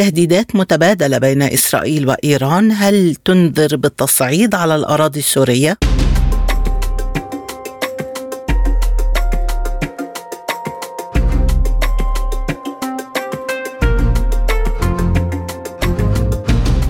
تهديدات متبادلة بين إسرائيل وإيران هل تنذر بالتصعيد على الأراضي السورية؟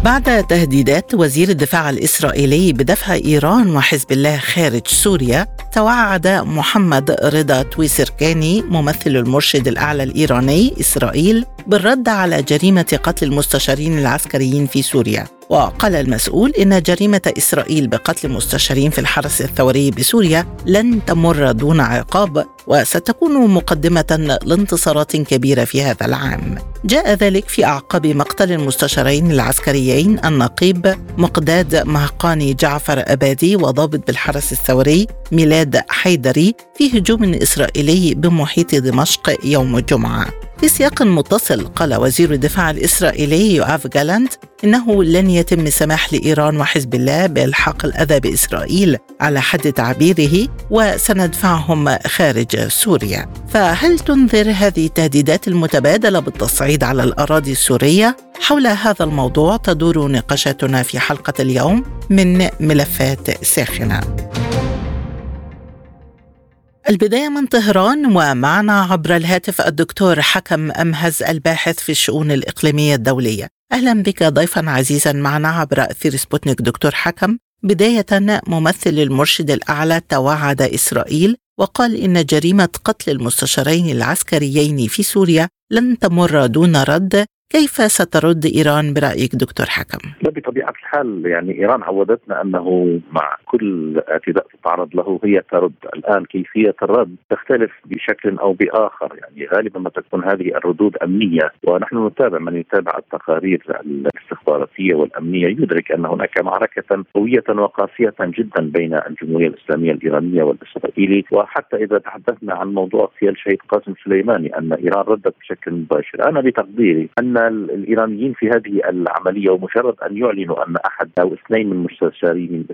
بعد تهديدات وزير الدفاع الإسرائيلي بدفع إيران وحزب الله خارج سوريا توعد محمد رضا تويسركاني ممثل المرشد الأعلى الإيراني إسرائيل بالرد على جريمة قتل المستشارين العسكريين في سوريا وقال المسؤول إن جريمة إسرائيل بقتل مستشارين في الحرس الثوري بسوريا لن تمر دون عقاب وستكون مقدمة لانتصارات كبيرة في هذا العام. جاء ذلك في أعقاب مقتل المستشارين العسكريين النقيب مقداد مهقاني جعفر أبادي وضابط بالحرس الثوري ميلاد حيدري في هجوم إسرائيلي بمحيط دمشق يوم الجمعة. في سياق متصل قال وزير الدفاع الإسرائيلي يوآف جالانت إنه لن يتم سماح لإيران وحزب الله بإلحاق الأذى بإسرائيل على حد تعبيره وسندفعهم خارج سوريا فهل تنذر هذه التهديدات المتبادلة بالتصعيد على الأراضي السورية؟ حول هذا الموضوع تدور نقاشاتنا في حلقة اليوم من ملفات ساخنة البداية من طهران ومعنا عبر الهاتف الدكتور حكم أمهز الباحث في الشؤون الإقليمية الدولية. أهلا بك ضيفا عزيزا معنا عبر أثير سبوتنيك دكتور حكم. بداية ممثل المرشد الأعلى توعد إسرائيل وقال إن جريمة قتل المستشارين العسكريين في سوريا لن تمر دون رد. كيف سترد إيران برأيك دكتور حكم؟ لا بطبيعة الحال يعني إيران عودتنا أنه مع كل اعتداء تتعرض له هي ترد، الآن كيفية الرد تختلف بشكل أو بآخر، يعني غالبا ما تكون هذه الردود أمنية ونحن نتابع من يتابع التقارير الاستخباراتية والأمنية. يدرك أن هناك معركة قوية وقاسية جدا بين الجمهورية الإسلامية الإيرانية والإسرائيلي. وحتى إذا تحدثنا عن موضوع اغتيال الشهيد قاسم سليماني أن إيران ردت بشكل مباشر، أنا بتقديري ان الإيرانيين في هذه العملية ومجرد أن يعلنوا أن أحد أو اثنين من المستشارين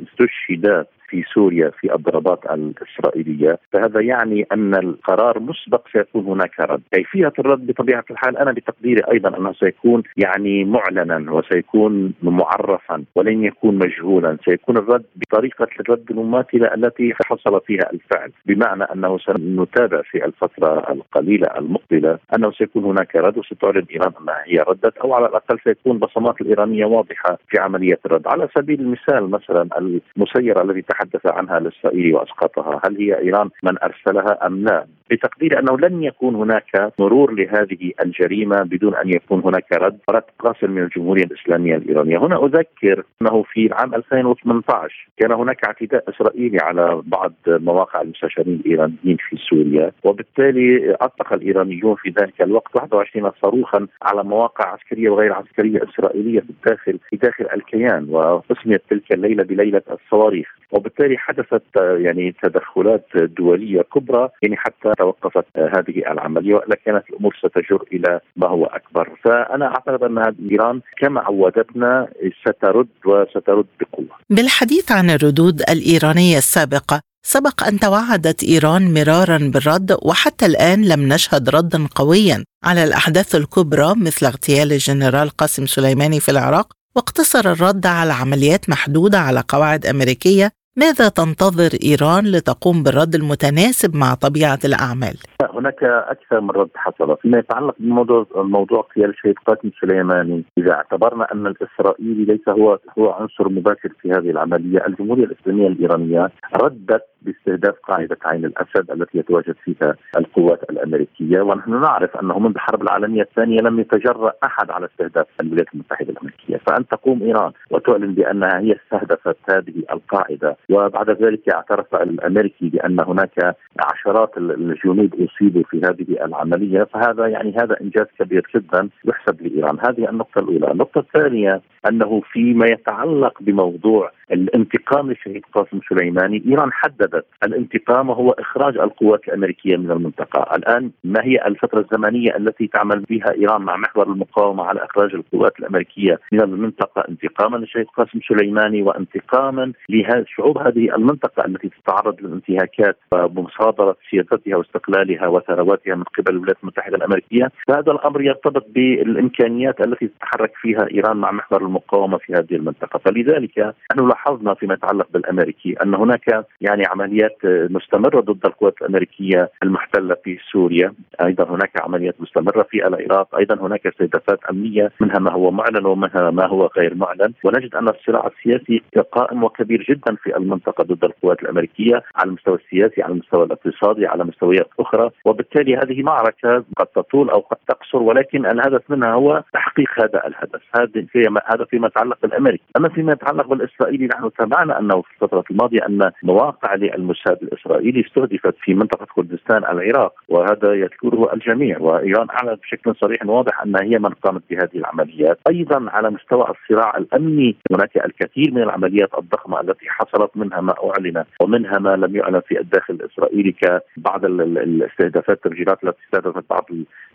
استشهدا في سوريا في الضربات الإسرائيلية فهذا يعني أن القرار مسبق سيكون هناك رد. كيفية الرد بطبيعة الحال؟ أنا بتقديري أيضا أنه سيكون يعني معلنا وسيكون معرفا ولن يكون مجهولا. سيكون الرد بطريقة الرد المماثلة التي حصل فيها الفعل بمعنى أنه سنتابع في الفترة القليلة المقبلة أنه سيكون هناك رد وستعلن إيران أنها هي ردت أو على الأقل سيكون بصمات الإيرانية واضحة في عملية الرد. على سبيل المثال مثلا المسيرة الذي تحدث تحدث عنها الاسرائيلي وأسقطها، هل هي إيران من أرسلها أم لا؟ بتقديري أنه لن يكون هناك مرور لهذه الجريمة بدون أن يكون هناك رد رد قاصر من الجمهورية الإسلامية الإيرانية، هنا أذكر أنه في العام 2018 كان هناك اعتداء إسرائيلي على بعض مواقع المستشارين الإيرانيين في سوريا، وبالتالي أطلق الإيرانيون في ذلك الوقت 21 صاروخا على مواقع عسكرية وغير عسكرية إسرائيلية في الداخل في داخل الكيان واسميت تلك الليلة بليلة الصواريخ، وبالتالي حدثت يعني تدخلات دولية كبرى يعني حتى توقفت هذه العملية والا كانت الأمور ستجر إلى ما هو أكبر، فأنا أعتقد أن ايران كما عودتنا سترد وسترد بقوة. بالحديث عن الردود الإيرانية السابقة سبق أن توعدت إيران مرارا بالرد وحتى الآن لم نشهد ردا قويا على الأحداث الكبرى مثل اغتيال الجنرال قاسم سليماني في العراق واقتصر الرد على عمليات محدودة على قواعد أمريكية ماذا تنتظر إيران لتقوم بالرد المتناسب مع طبيعة الأعمال؟ هناك أكثر من رد حصل، فيما يتعلق بموضوع موضوع اغتيال الشهيد قاسم سليماني، إذا اعتبرنا أن الإسرائيلي ليس هو هو عنصر مباشر في هذه العملية، الجمهورية الإسلامية الإيرانية ردت باستهداف قاعدة عين الأسد التي يتواجد فيها القوات الأمريكية. ونحن نعرف أنه منذ الحرب العالمية الثانية لم يتجرأ أحد على استهداف الولايات المتحدة الأمريكية، فأن تقوم إيران وتعلن بأنها هي استهدفت هذه القاعدة وبعد ذلك اعترف الأمريكي بأن هناك عشرات الجنود أصيبوا في هذه العملية فهذا يعني هذا إنجاز كبير جدا يحسب لإيران، هذه النقطة الأولى، النقطة الثانية أنه فيما يتعلق بموضوع الانتقام للشهيد قاسم سليماني إيران حددت الانتقام هو إخراج القوات الأمريكية من المنطقة، الآن ما هي الفترة الزمنية التي تعمل بها إيران مع محور المقاومة على إخراج القوات الأمريكية من المنطقة؟ انتقاما للشهيد قاسم سليماني وانتقاما لشعوب هذه المنطقة التي تتعرض للانتهاكات ومصادرة سيادتها واستقلالها وثرواتها من قبل الولايات المتحدة الأمريكية، فهذا الأمر يرتبط بالإمكانيات التي تتحرك فيها إيران مع محور المقاومة في هذه المنطقة، فلذلك نحن لاحظنا فيما يتعلق بالأمريكي أن هناك يعني عمليات مستمرة ضد القوات الأمريكية المحتلة في سوريا، أيضا هناك عمليات مستمرة في العراق، أيضا هناك استهدافات أمنية منها ما هو معلن ومنها ما هو غير معلن، ونجد أن الصراع السياسي قائم وكبير جدا في المنطقة ضد القوات الأمريكية على المستوى السياسي، على المستوى الاقتصادي، على مستويات أخرى، وبالتالي هذه معركة قد تطول أو قد تقصر. ولكن الهدف منها هو تحقيق هذا الهدف، هذا فيما هذا فيما يتعلق بالأمريكي، أما فيما يتعلق بالإسرائيلي نحن تابعنا أنه في الفترة الماضية أن مواقع للموساد الإسرائيلي استهدفت في منطقة كردستان العراق وهذا يذكره الجميع وإيران أعلنت بشكل صريح واضح أن هي من قامت بهذه العمليات، أيضا على مستوى الصراع الأمني هناك الكثير من العمليات الضخمة التي حصلت منها ما أعلن ومنها ما لم يعلن في الداخل الإسرائيلي كبعض الاستهدافات التفجيرات التي استهدفت بعض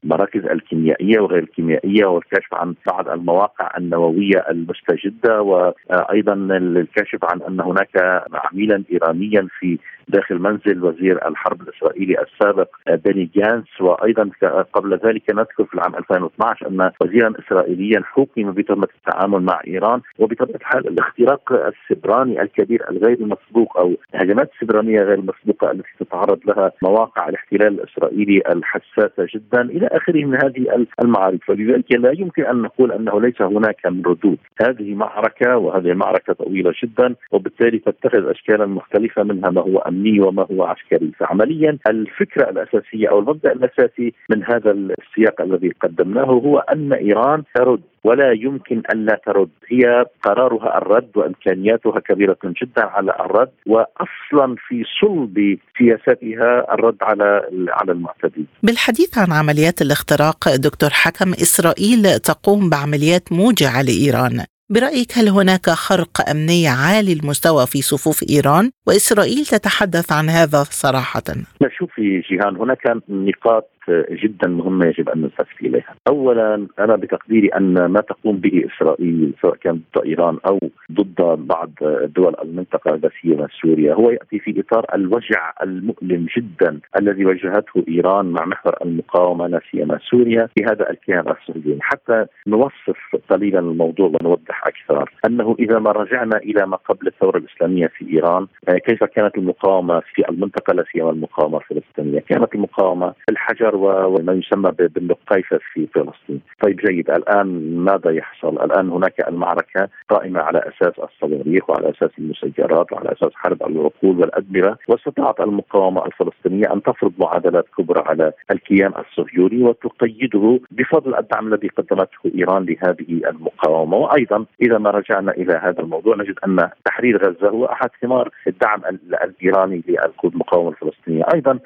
المراكز الكيميائية وغير الكيميائية والكشف عن بعض المواقع النووية المستجدة وأيضا الكشف عن أن هناك عميلا ايرانيا في داخل منزل وزير الحرب الإسرائيلي السابق بني جانس. وأيضا قبل ذلك نذكر في العام 2012 أن وزيرا اسرائيليا حكم بتهمه التعامل مع إيران وبطبيعه الحال الاختراق السبراني الكبير الغير مسبوق أو الهجمات السبرانيه غير المسبوقه التي تتعرض لها مواقع الاحتلال الإسرائيلي الحساسة جدا إلى آخره من هذه المعارك. فلذلك لا يمكن أن نقول أنه ليس هناك من ردود. هذه معركة وهذه معركة طويلة جدا وبالتالي تتخذ اشكالا مختلفة منها ما هو أمني وما هو عسكري. فعمليا الفكرة الأساسية أو المبدأ الأساسي من هذا السياق الذي قدمناه هو أن إيران ترد ولا يمكن أن لا ترد. هي قرارها الرد وإمكانياتها كبيرة جدا على الرد واصلا في صلب سياساتها الرد على على المعتدين. بالحديث عن عمليات الاختراق دكتور حكم إسرائيل تقوم بعمليات موجعة لإيران. برأيك هل هناك خرق أمني عالي المستوى في صفوف إيران وإسرائيل تتحدث عن هذا صراحة؟ شوفي جيهان هناك نقاط جدا مهمة يجب أن نلتفت إليها. اولا أنا بتقديري أن ما تقوم به إسرائيل سواء كان ضد إيران أو ضد بعض دول المنطقة لا سيما سوريا هو يأتي في إطار الوجع المؤلم جدا الذي واجهته إيران مع محور المقاومة لا سيما سوريا في هذا الكيان الصهيوني، حتى نوصف قليلا الموضوع ونوضح أكثر أنه إذا ما رجعنا إلى ما قبل الثورة الإسلامية في إيران كيف كانت المقاومة في المنطقة لا سيما المقاومة الفلسطينية، كانت المقاومة الحجر وما يسمى بالقيفة في فلسطين. طيب جيد الآن ماذا يحصل؟ الآن هناك المعركة قائمة على أساس الصواريخ وعلى أساس المسيرات وعلى أساس حرب العقول والأدمرة. واستطاعت المقاومة الفلسطينية أن تفرض معادلات كبرى على الكيان الصهيوني وتقيده بفضل الدعم الذي قدمته إيران لهذه المقاومة. وأيضا إذا ما رجعنا إلى هذا الموضوع نجد أن تحرير غزة هو أحد ثمار الدعم الإيراني للمقاومة الفلسطينية. أيضا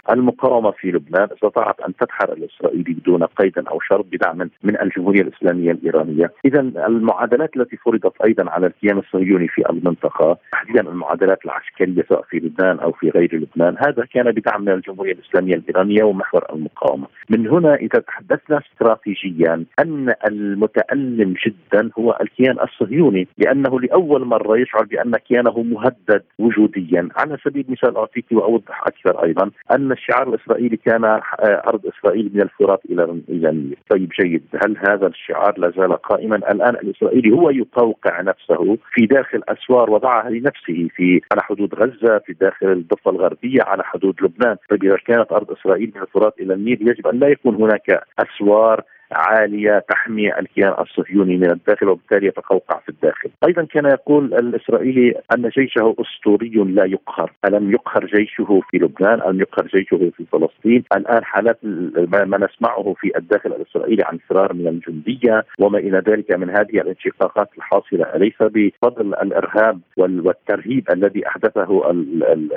المقاومة في لبنان استطاعت أن المنتحر الإسرائيلي بدون قيد أو شرط بدعم من الجمهورية الإسلامية الإيرانية، اذا المعادلات التي فرضت أيضا على الكيان الصهيوني في المنطقة تحديدا المعادلات العسكرية سواء في لبنان أو في غير لبنان، هذا كان بدعم من الجمهورية الإسلامية الإيرانية ومحور المقاومة. من هنا إذا تحدثنا استراتيجيا أن المتألم جدا هو الكيان الصهيوني لأنه لأول مرة يشعر بأن كيانه مهدد وجوديا، على سبيل المثال أعطيك وأوضح أكثر أيضا أن الشعار الاسرائيلي كان أرض إسرائيل من الفرات إلى إلى طيب جيد، هل هذا الشعار لا زال قائما؟ الآن الإسرائيلي هو يقوقع نفسه في داخل أسوار وضعها لنفسه في على حدود غزة، في داخل الضفة الغربية، على حدود لبنان، طيب إذا كانت أرض إسرائيل من الفرات إلى النيل يجب أن لا يكون هناك أسوار عالية تحمي الكيان الصهيوني من الداخل وبالتالي يتقوقع في الداخل. أيضا كان يقول الإسرائيلي أن جيشه أسطوري لا يقهر، ألم يقهر جيشه في لبنان، ألم يقهر جيشه في فلسطين، الآن حالات ما نسمعه في الداخل الإسرائيلي عن فرار من الجندية وما إلى ذلك من هذه الانشقاقات الحاصلة. أليس بفضل الإرهاب والترهيب الذي أحدثه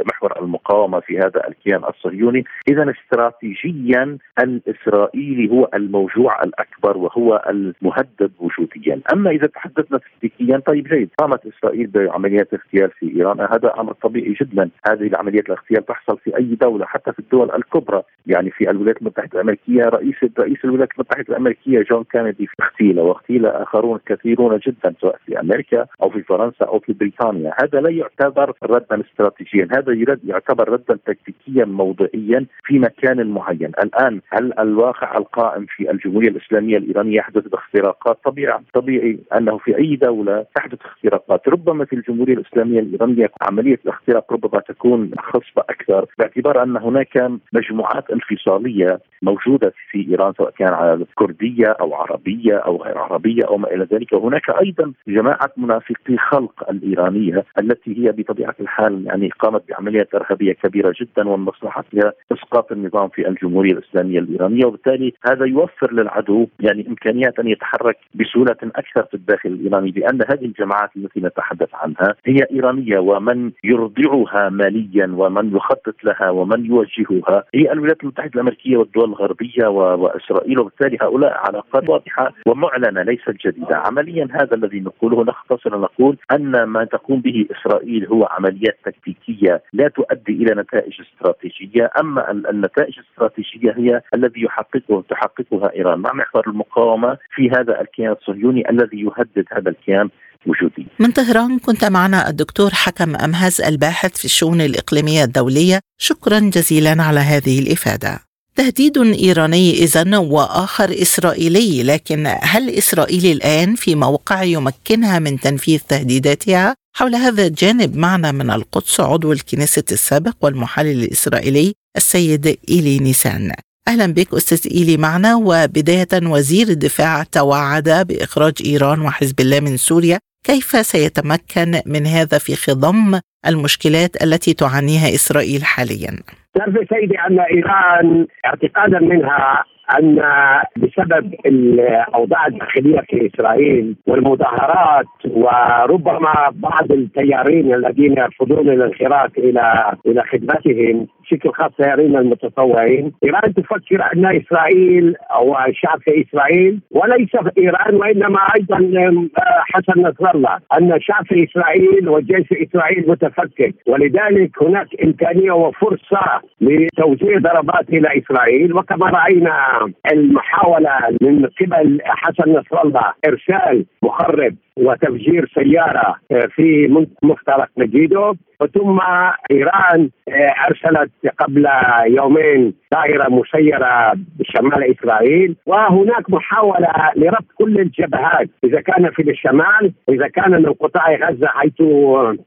محور المقاومة في هذا الكيان الصهيوني، اذا استراتيجيا الإسرائيلي هو الموجوع الأكبر وهو المهدد وجوديا، أما إذا تحدثنا تكتيكيا طيب جيد، قامت إسرائيل بعمليات اغتيال في إيران، هذا أمر طبيعي جدا، هذه العمليات الاغتيال تحصل في أي دولة حتى في الدول الكبرى، يعني في الولايات المتحدة الأمريكية رئيس رئيس الولايات المتحدة الأمريكية جون كينيدي اغتيل واغتيل آخرون كثيرون جدا سواء في أمريكا أو في فرنسا أو في بريطانيا، هذا لا يعتبر ردا استراتيجيا، هذا يعتبر ردا تكتيكيا موضعيا في مكان معين، الآن هل الواقع القائم في الجمهورية الإسلامية الإيرانية يحدث باختراقات طبيعي طبيعي أنه في أي دولة تحدث اختراقات، ربما في الجمهورية الإسلامية الإيرانية عملية الاختراق ربما تكون خصبة أكثر باعتبار أن هناك مجموعات انفصالية موجودة في إيران سواء كان كرديه أو عربية أو غير عربية أو ما إلى ذلك، وهناك أيضا جماعة منافقي خلق الإيرانية التي هي بطبيعة الحال يعني قامت بعمليات إرهابية كبيرة جدا ومن مصلحتها إسقاط النظام في الجمهورية الإسلامية الإيرانية. وبالتالي هذا يوفر للعدو يعني إمكانيات أن يتحرك بسهولة أكثر في الداخل الإيراني لأن هذه الجماعات التي نتحدث عنها هي إيرانية ومن يرضعها ماليا ومن يخطط لها ومن يوجهها. هي الولايات المتحدة الأمريكية والدول الغربية وإسرائيل وبالتالي هؤلاء علاقات واضحة ومعلنة ليست جديده، عمليا هذا الذي نقوله نختصر نقول أن ما تقوم به إسرائيل هو عمليات تكتيكية لا تؤدي إلى نتائج استراتيجية، أما النتائج الاستراتيجية هي الذي يحققه تحققها إيران. مع محور المقاومة في هذا الكيان الصهيوني الذي يهدد هذا الكيان وجودي. من طهران كنت معنا الدكتور حكم أمهز الباحث في الشؤون الإقليمية الدولية، شكرا جزيلا على هذه الإفادة. تهديد إيراني اذا وآخر إسرائيلي، لكن هل إسرائيل الآن في موقع يمكنها من تنفيذ تهديداتها؟ حول هذا الجانب معنا من القدس عضو الكنيسة السابق والمحلل الإسرائيلي السيد إيلي نيسان أهلا بك أستاذ إيلي معنا وبداية وزير الدفاع توعد بإخراج إيران وحزب الله من سوريا كيف سيتمكن من هذا في خضم المشكلات التي تعانيها إسرائيل حاليا؟ سيدي أن إيران اعتقادا منها أن بسبب الأوضاع الداخلية في إسرائيل والمظاهرات وربما بعض التيارين الذين يرفضون الانخراط إلى إلى خدمتهم بشكل خاص التيارين المتطوعين، إيران تفكر أن إسرائيل أو الشعب في إسرائيل وليس في إيران وإنما أيضا حسن نصر الله أن الشعب في إسرائيل والجيش في إسرائيل متفكك. ولذلك هناك إمكانية وفرصة لتوجيه ضربات إلى إسرائيل. وكما رأينا المحاولة من قبل حسن نصر الله إرسال مخرب وتفجير سيارة في مفترق مجيدو. ثم إيران آه، أرسلت قبل يومين طائره مسيرة بشمال إسرائيل وهناك محاولة لربط كل الجبهات إذا كان في الشمال إذا كان من قطاع غزة حيث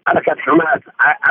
حركة حماس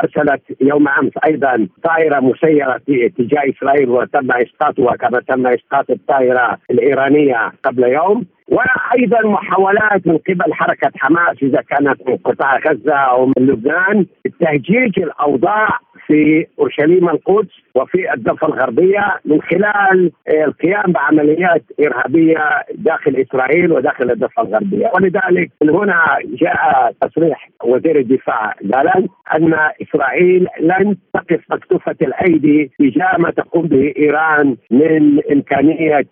أرسلت يوم أمس أيضا طائره مسيرة تجاه إسرائيل وتم إسقاطها كما تم إسقاط الطائره الإيرانية قبل يوم. وأيضا محاولات من قبل حركة حماس إذا كانت من قطاع غزة أو من لبنان تهجيج الأوضاع في أورشليم القدس وفي الضفه الغربية من خلال القيام بعمليات إرهابية داخل إسرائيل وداخل الضفه الغربية. ولذلك من هنا جاء تصريح وزير الدفاع قال أن إسرائيل لن تقف مكتوفة الأيدي تجاه ما تقوم به إيران من إمكانية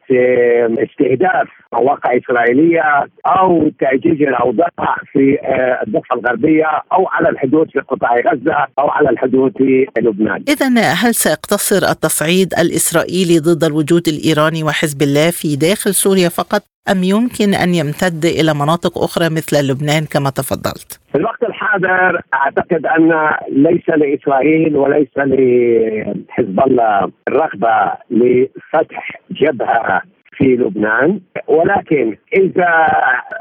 استهداف مواقع إسرائيلية أو تأجيج الأوضاع في الضفه الغربية أو على الحدود في قطاع غزة أو على الحدود في لبنان. اذا هل سيقتصر التصعيد الإسرائيلي ضد الوجود الإيراني وحزب الله في داخل سوريا فقط أم يمكن أن يمتد إلى مناطق أخرى مثل لبنان كما تفضلت؟ في الوقت الحاضر أعتقد أن ليس لإسرائيل وليس لحزب الله الرغبة لفتح جبهة في لبنان ولكن إذا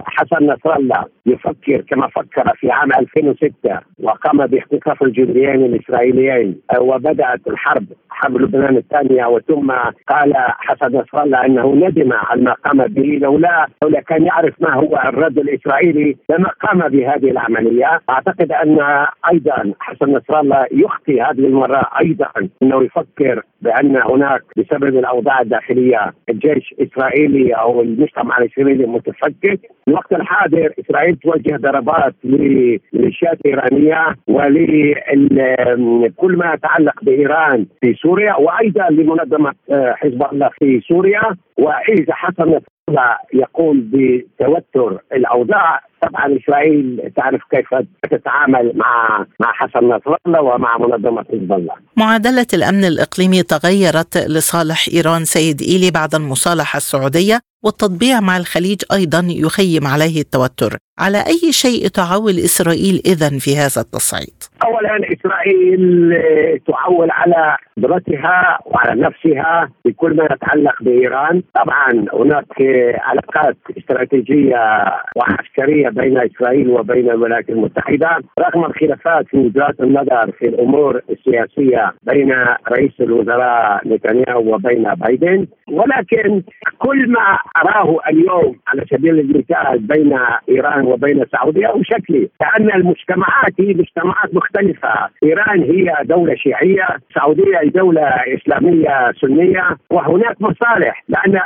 حسن نصر الله يفكر كما فكر في عام 2006 وقام باختطاف الجنديين الإسرائيليين وبدأت الحرب حرب لبنان الثانية وثم قال حسن نصر الله إنه ندم على ما قام به لولا لولا كان يعرف ما هو الرد الإسرائيلي لما قام بهذه العملية. أعتقد أن أيضا حسن نصر الله يخطي هذه المرة أيضا إنه يفكر بأن هناك بسبب الأوضاع الداخلية الجيش الإسرائيلي أو المجتمع الإسرائيلي متفكك. في الوقت الحاضر إسرائيل توجه ضربات لميليشيات ايرانيه ولكل ما يتعلق بإيران في سوريا وأيضا لمنظمة آه، حزب الله في سوريا. واذا حصل يقول بتوتر الأوضاع طبعا إسرائيل تعرف كيف تتعامل مع مع حسن نصر الله ومع منظمة حزب الله. معادلة الأمن الإقليمي تغيرت لصالح إيران سيد إيلي بعد المصالحة السعودية والتطبيع مع الخليج أيضا يخيم عليه التوتر، على أي شيء تعول إسرائيل اذا في هذا التصعيد؟ اولا إسرائيل تعول على قدرتها وعلى نفسها بكل ما يتعلق بإيران، طبعا هناك علاقات استراتيجية وعسكرية بين إسرائيل وبين الولايات المتحدة. رغم الخلافات في وجهات النظر في الأمور السياسية بين رئيس الوزراء نتنياهو وبين بايدن ولكن كل ما أراه اليوم على سبيل المثال بين إيران وبين السعودية هو شكلي كأن المجتمعات هي مجتمعات مختلفة. إيران هي دولة شيعية السعودية دولة إسلامية سنية وهناك مصالح لأن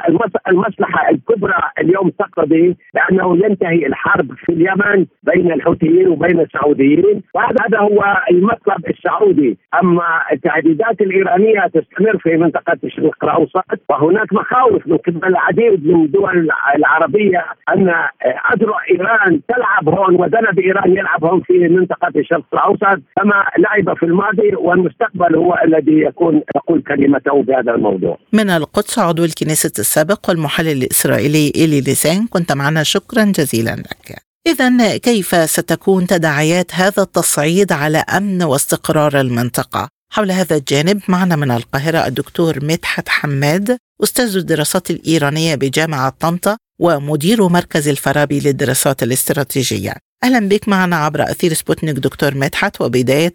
المصلحة الكبرى اليوم تقتضي بأنه ينتهي الحرب في اليمن بين الحوثيين وبين السعوديين وهذا هو المطلب السعودي. أما التهديدات الإيرانية تستمر في منطقة الشرق الأوسط وهناك مخاوف من قبل العديد من الدول العربية أن اذرع إيران تلعب هون وذنب إيران يلعب هون في منطقة الشرق الأوسط كما لعب في الماضي والمستقبل هو الذي يكون يقول كلمته بهذا الموضوع. من القدس عضو الكنيست السابق والمحلل الإسرائيلي إيلي نيسان كنت معنا شكرا جزيلا لك. إذا كيف ستكون تداعيات هذا التصعيد على أمن واستقرار المنطقة؟ حول هذا الجانب معنا من القاهرة الدكتور مدحت حماد أستاذ الدراسات الإيرانية بجامعة طنطا ومدير مركز الفارابي للدراسات الاستراتيجية. أهلا بك معنا عبر أثير سبوتنيك دكتور مدحت. وبداية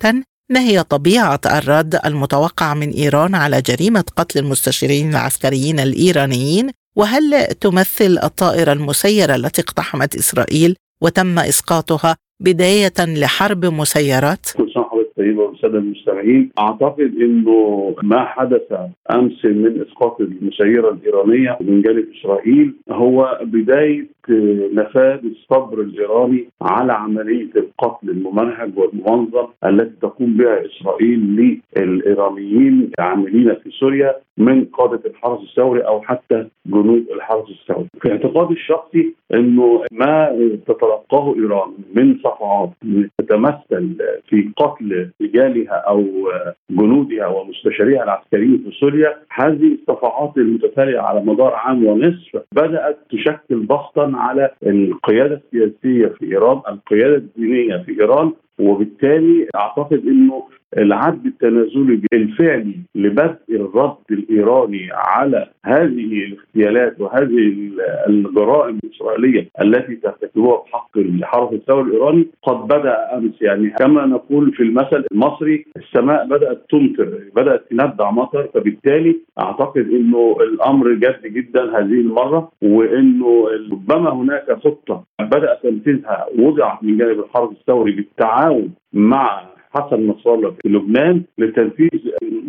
ما هي طبيعة الرد المتوقع من إيران على جريمة قتل المستشارين العسكريين الإيرانيين؟ وهل تمثل الطائرة المسيرة التي اقتحمت إسرائيل وتم إسقاطها بداية لحرب مسيرات؟ طيبه والساده المستمعين أعتقد إنه ما حدث أمس من إسقاط المسيرة الإيرانية من جانب إسرائيل هو بداية نفاذ الصبر الإيراني على عملية القتل الممنهج والمنظم التي تقوم بها إسرائيل للإيرانيين العاملين في سوريا من قادة الحرس الثوري أو حتى جنود الحرس الثوري. في اعتقادي الشخصي إنه ما تتلقاه إيران من صفعات تتمثل في قتل رجالها أو جنودها ومستشاريها العسكريين في سوريا هذه الصفعات المتتالية على مدار عام ونصف بدأت تشكل ضغطا على القيادة السياسية في إيران، القيادة الدينية في إيران وبالتالي أعتقد إنه العد التنازلي الفعلي لبدء الرد الإيراني على هذه الاغتيالات وهذه الجرائم الإسرائيلية التي ترتكبها بحق الحرس الثوري الإيراني قد بدأ أمس. يعني كما نقول في المثل المصري السماء بدأت تمطر بدأت تندع مطر. فبالتالي أعتقد إنه الأمر جد جدا هذه المرة وإنه ربما هناك خطة بدا تنفيذها وضعت من جانب الحرس الثوري بالتعاون مع حسن نصر الله في لبنان لتنفيذ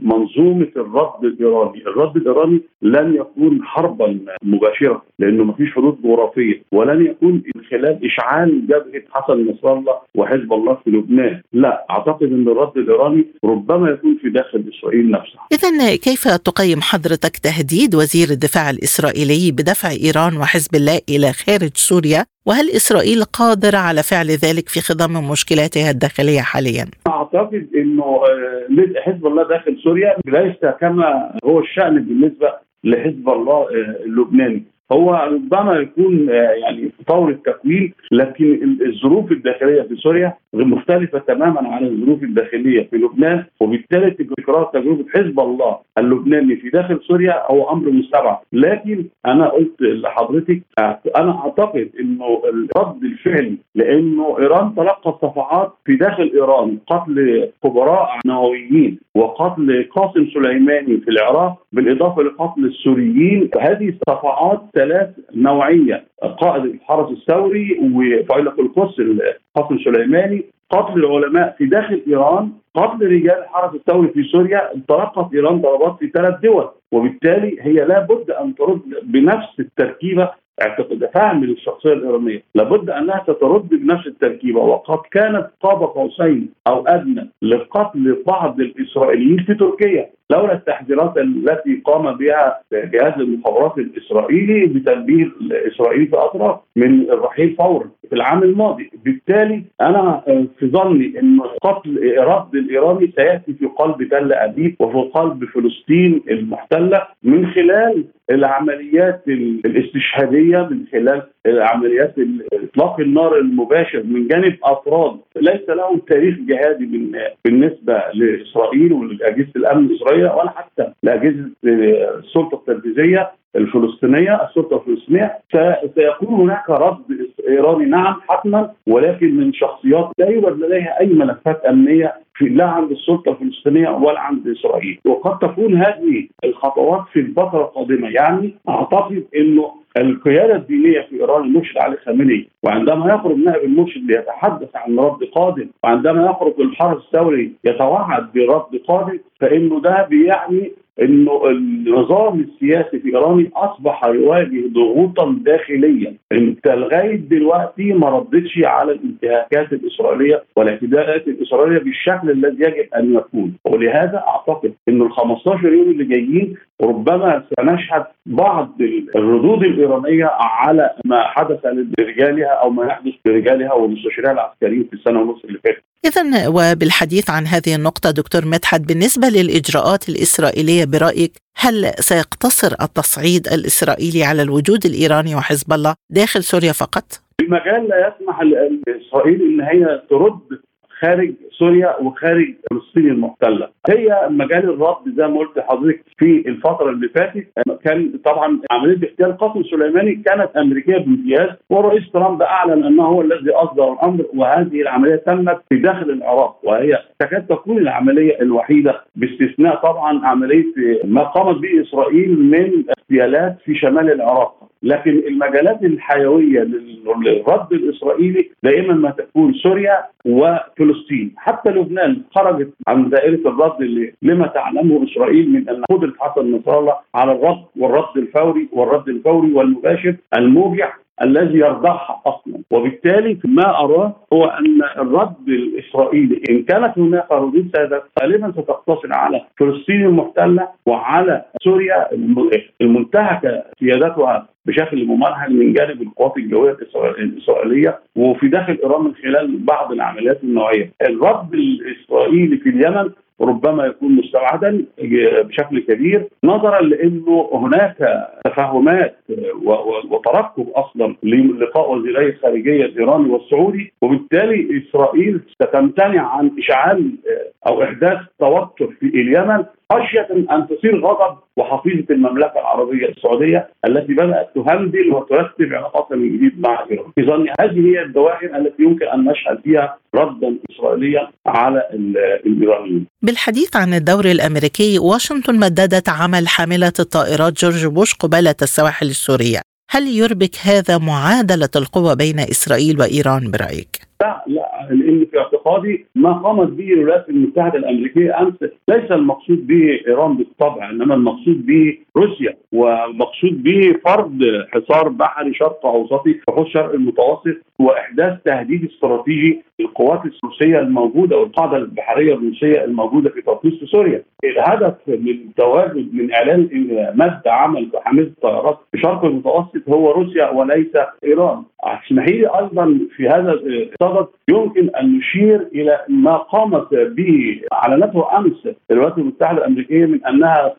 منظومة الرد الإيراني، الرد الإيراني لن يكون حربا مباشرة لأنه ما فيش حدود جغرافية ولن يكون من خلال إشعال جبهة حسن نصر الله وحزب الله في لبنان، لا أعتقد إن الرد الإيراني ربما يكون في داخل إسرائيل نفسها. اذا كيف تقيم حضرتك تهديد وزير الدفاع الإسرائيلي بدفع إيران وحزب الله إلى خارج سوريا؟ وهل إسرائيل قادرة على فعل ذلك في خضم مشكلاتها الداخلية حاليا؟ أعتقد إنه آه، حزب الله داخل سوريا ليس كما هو الشأن بالنسبة لحزب الله آه، اللبناني هو ربما يكون يعني طور التكوين لكن الظروف الداخلية في سوريا مختلفة تماما عن الظروف الداخلية في لبنان وبالتالي تكرار تجربة حزب الله اللبناني في داخل سوريا هو أمر مستبعد. لكن أنا قلت لحضرتك أنا أعتقد إنه رد الفعل لأنه إيران تلقى صفعات في داخل إيران قتل خبراء نوويين وقتل قاسم سليماني في العراق بالإضافة لقتل السوريين. هذه الصفعات ثلاث نوعية قائد الحرس الثوري وفيلق القدس قاسم سليماني قتل العلماء في داخل إيران قتل رجال الحرس الثوري في سوريا تلقت إيران ضربات في ثلاث دول وبالتالي هي لابد أن ترد بنفس التركيبة اعتقد فهم للشخصية الإيرانية لابد أنها تترد بنفس التركيبة وقد كانت قاب قوسين أو أدنى لقتل بعض الإسرائيليين في تركيا. لولا التحذيرات التي قام بها جهاز المخابرات الإسرائيلي بتنبيه اسرائيل في اطراف من الرحيل فورا في العام الماضي، بالتالي أنا في ظني إن قتل رد الإيراني سيأتي في قلب تل أبيب وفي قلب فلسطين المحتلة من خلال العمليات الاستشهادية من خلال عمليات إطلاق النار المباشر من جانب أفراد. ليس لهم تاريخ جهادي بالنسبة لإسرائيل ولأجهزة الأمن الاسرائيليه ولا حتى لأجهزة السلطة التنفيذية الفلسطينية السلطة الفلسطينية. سيكون هناك رد إيراني نعم حتما ولكن من شخصيات لا يوجد لديها أي ملفات أمنية في لا عند السلطة الفلسطينية ولا عند إسرائيل. وقد تكون هذه الخطوات في الفترة القادمة. يعني أعتقد إنه القيادة الدينية في إيران المرشد علي خامنئي وعندما يخرج نائب المرشد ليتحدث عن رد قادم وعندما يخرج الحرس الثوري يتوعد برد قادم فإنه ده بيعني إنه النظام السياسي في إيران أصبح يواجه ضغوطا داخليا انت لغايه دلوقتي ما ردتش على الانتهاكات الإسرائيلية والاعتداءات الإسرائيلية بالشكل الذي يجب أن يكون ولهذا أعتقد إن ال 15 يوم اللي جايين ربما سنشهد بعض الردود الإيرانية على ما حدث لرجالها أو ما يحدث لرجالها والمستشارين العسكريين في السنة ونصف اللي فاتت. اذا وبالحديث عن هذه النقطة دكتور مدحت بالنسبة للإجراءات الإسرائيلية برأيك هل سيقتصر التصعيد الإسرائيلي على الوجود الإيراني وحزب الله داخل سوريا فقط؟ المجال لا يسمح لإسرائيل إن هي ترد خارج سوريا وخارج فلسطين المحتلة. هي مجال الرد زي ما قلت لحضرتك في الفترة اللي فاتت. كان طبعا عملية اغتيال قاسم سليماني كانت أمريكية بامتياز والرئيس ترامب أعلن أنه هو الذي أصدر الأمر وهذه العملية تمت في داخل العراق وهي تكاد تكون العملية الوحيدة باستثناء طبعا عملية ما قامت به إسرائيل من اغتيالات في شمال العراق. لكن المجالات الحيوية للرد الإسرائيلي دائما ما تكون سوريا وفلسطين. حتى لبنان خرجت عن دائرة الرد اللي لما تعلمه إسرائيل من أن قدرة حسن نصر الله على الرد والرد الفوري والرد الفوري والمباشر الموجع الذي يرضعها أصلا وبالتالي ما أراه هو أن الرد الإسرائيلي إن كانت هناك ردود غالبا ستقتصر على فلسطين المحتلة وعلى سوريا المنتهكة سيادتها بشكل ممنهج من جانب القوات الجوية الإسرائيلية وفي داخل إيران من خلال بعض العمليات النوعيه. الرد الإسرائيلي في اليمن ربما يكون مستبعدا بشكل كبير نظرا لأنه هناك تفاهمات وترقب أصلا للقاء وزيري الخارجية الإيراني والسعودي وبالتالي إسرائيل ستمتنع عن إشعال أو إحداث توتر في اليمن. خشية أن تصير غضب وحفيظه المملكة العربية السعودية التي بدأت تهندل وترتب علاقاتها من جديد مع إيران. في ظني هذه هي الدواعي التي يمكن أن نشهد فيها ردا إسرائيليا على الإيرانيين. بالحديث عن الدور الأمريكي، واشنطن مددت عمل حاملة الطائرات جورج بوش قبالة السواحل السورية. هل يربك هذا معادلة القوى بين إسرائيل وإيران برأيك؟ لا لا لأن في اعتقادي ما قامت به الولايات المتحدة الأمريكية أمس ليس المقصود به إيران بالطبع إنما المقصود به روسيا ومقصود به فرض حصار بحري شرق أوسطي حوض شرق المتوسط وإحداث تهديد استراتيجي القوات الروسيه الموجودة والقاعدة البحرية الروسية الموجودة في في سوريا. الهدف من تواجد من إعلان مد عمل حامله الطيارات في الشرق المتوسط هو روسيا وليس إيران. أسمحي لي أيضا في هذا الصدد يمكن أن نشير إلى ما قامت به أعلنته أمس الولايات المتحدة الأمريكية من أنها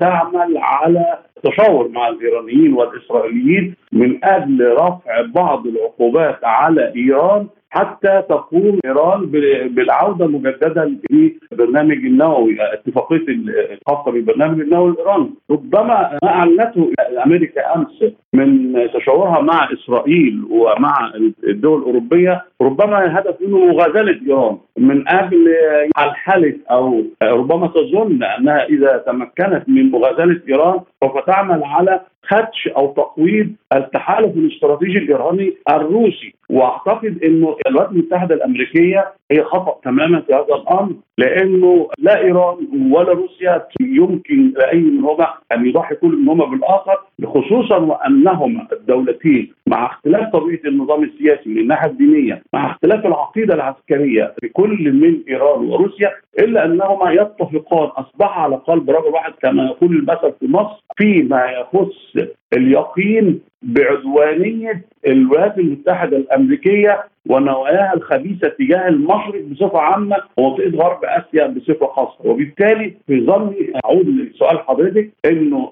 تعمل على تشاور مع الإيرانيين والإسرائيليين من أجل رفع بعض العقوبات على إيران حتى تقوم إيران بالعودة مجددا للبرنامج النووي اتفاقية الخاصة بالبرنامج النووي الإيراني. ربما ما أعلنته أمريكا أمس من تشاورها مع إسرائيل ومع الدول الأوروبية ربما الهدف منه مغازلة ايران من أجل الحلف أو ربما تظن أنها إذا تمكنت من مغازلة ايران سوف تعمل على خدش أو تقويض التحالف الاستراتيجي الإيراني الروسي. وأعتقد إنه الولايات المتحدة الأمريكية هي خطأ تماما في هذا الأمر لأنه لا إيران ولا روسيا يمكن لاي منهما أن يضحي كل منهما بالآخر خصوصا وأنهما الدولتين مع اختلاف طبيعة النظام السياسي من الناحية الدينية مع اختلاف العقيدة العسكرية في كل من إيران وروسيا إلا أنهما يتفقان أصبح على قلب رجل واحد كما يقول المثل في مصر فيما يخص اليقين بعدوانية الولايات المتحدة الأمريكية ونواياها الخبيثة تجاه المشرق بصفة عامة ومنطقه غرب آسيا بصفة خاصة. وبالتالي في ظني أعود لسؤال حضرتك إنه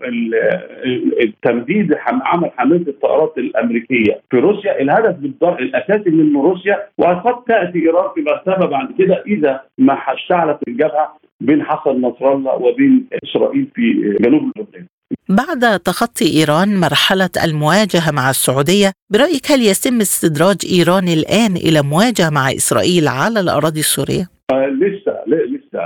التمديد عمل حامله الطائرات الأمريكية في روسيا الهدف الأساسي من روسيا وقد تأتي إيران في مرتبه بعد كده إذا ما اشتعلت الجبهة بين حسن نصر الله وبين إسرائيل في جنوب لبنان. بعد تخطي إيران مرحلة المواجهة مع السعودية برأيك هل يتم استدراج إيران الآن إلى مواجهة مع إسرائيل على الأراضي السورية؟ آه لسه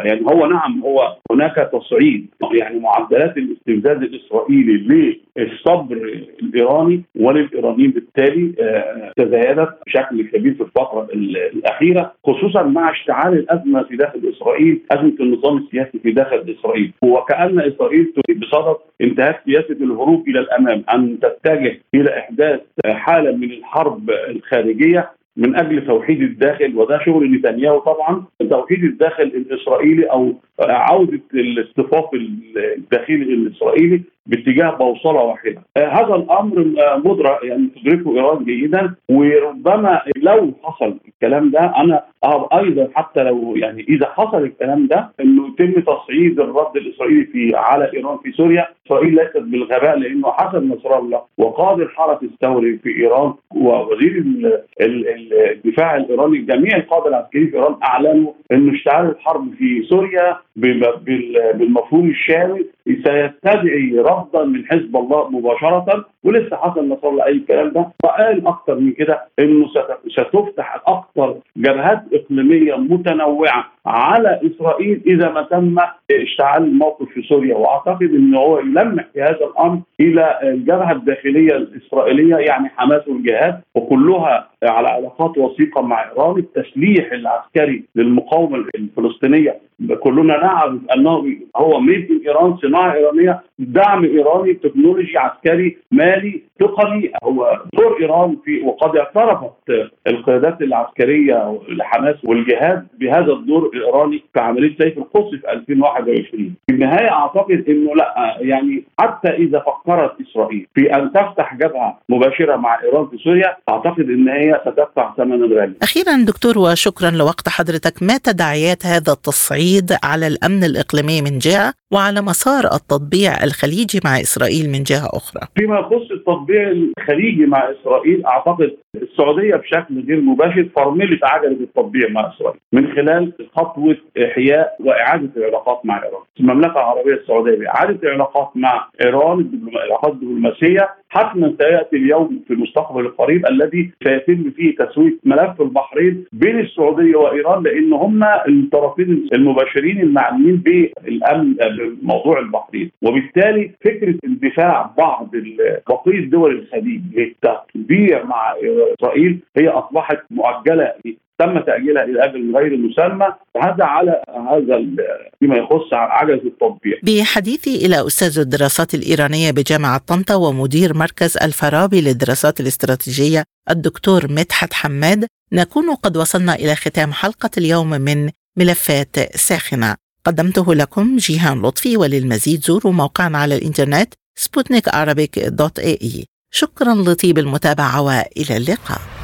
يعني هو نعم هو هناك تصعيد يعني معدلات الاستفزاز الإسرائيلي للصبر الإيراني وللإيرانيين بالتالي آه تزايدت بشكل كبير في الفترة الأخيرة خصوصا مع اشتعال الأزمة في داخل إسرائيل أزمة النظام السياسي في داخل إسرائيل. وكأن إسرائيل بصدد انتهاك سياسة الهروب إلى الأمام أن تتجه إلى إحداث حاله من الحرب الخارجية من أجل توحيد الداخل وده شغل نتنياهو طبعا توحيد الداخل الإسرائيلي أو عودة الاصطفاف الداخلي الإسرائيلي باتجاه بوصله واحدة. هذا الأمر مدرك يعني تدركه إيران جيدا وربما لو حصل الكلام ده أنا أيضا حتى لو يعني إذا حصل الكلام ده إنه يتم تصعيد الرد الإسرائيلي في على إيران في سوريا، إسرائيل ليست بالغباء لأنه حسن نصر الله وقائد الحرس الثوري في إيران ووزير الدفاع الإيراني جميع القادة العسكريين في إيران أعلنوا إنه اشتعال الحرب في سوريا بالمفهوم الشامل سيستدعي رفضا من حزب الله مباشره ولسه حصل نصر الله أي الكلام ده. وقال أكثر من كده إنه ستفتح أكثر جبهات إقليمية متنوعة. على إسرائيل إذا ما تم اشتعال الموقف في سوريا. وأعتقد إن هو يلمح في هذا الأمر إلى الجبهة الداخلية الإسرائيلية يعني حماس والجهاد وكلها على علاقات وثيقة مع إيران. التسليح العسكري للمقاومة الفلسطينية كلنا نعرف أنه هو made in Iran صناعة إيرانية دعم إيراني تكنولوجي عسكري مالي تقني هو دور إيران في وقد اعترفت القيادات العسكرية لحماس والجهاد بهذا الدور الإيراني في عملية سيف القدس في 2021 في النهاية أعتقد إنه لا يعني حتى إذا فكرت إسرائيل في أن تفتح جبهة مباشرة مع إيران في سوريا أعتقد إن هي ستدفع ثمنا غاليا. أخيرا دكتور وشكرا لوقت حضرتك. ما تداعيات هذا التصعيد على الأمن الإقليمي من جهة؟ وعلى مسار التطبيع الخليجي مع إسرائيل من جهة أخرى. فيما يخص التطبيع الخليجي مع إسرائيل أعتقد السعودية بشكل غير مباشر فرملت عجلة التطبيع مع إسرائيل من خلال خطوة إحياء وإعادة العلاقات مع إيران. المملكة العربية السعودية بإعادة العلاقات مع إيران العلاقات الدبلوماسية حتما سيأتي اليوم في المستقبل القريب الذي سيتم فيه تسوية ملف البحرين بين السعودية وإيران لأن هم الطرفين المباشرين المعنيين بالأمن بموضوع البحرين. وبالتالي فكرة اندفاع بعض بقية دول الخليج للتطبيع مع إسرائيل هي أصبحت مؤجلة تم تأجيلها إلى أجل غير مسمى هذا على هذا فيما يخص عجز التطبيق. بحديثي إلى أستاذ الدراسات الإيرانية بجامعة طنطا ومدير مركز الفارابي للدراسات الاستراتيجية الدكتور مدحت حماد نكون قد وصلنا إلى ختام حلقة اليوم من ملفات ساخنة. قدمته لكم جيهان لطفي وللمزيد زوروا موقعنا على الإنترنت سبوتنيك dot AE شكرا لطيب المتابعة وإلى اللقاء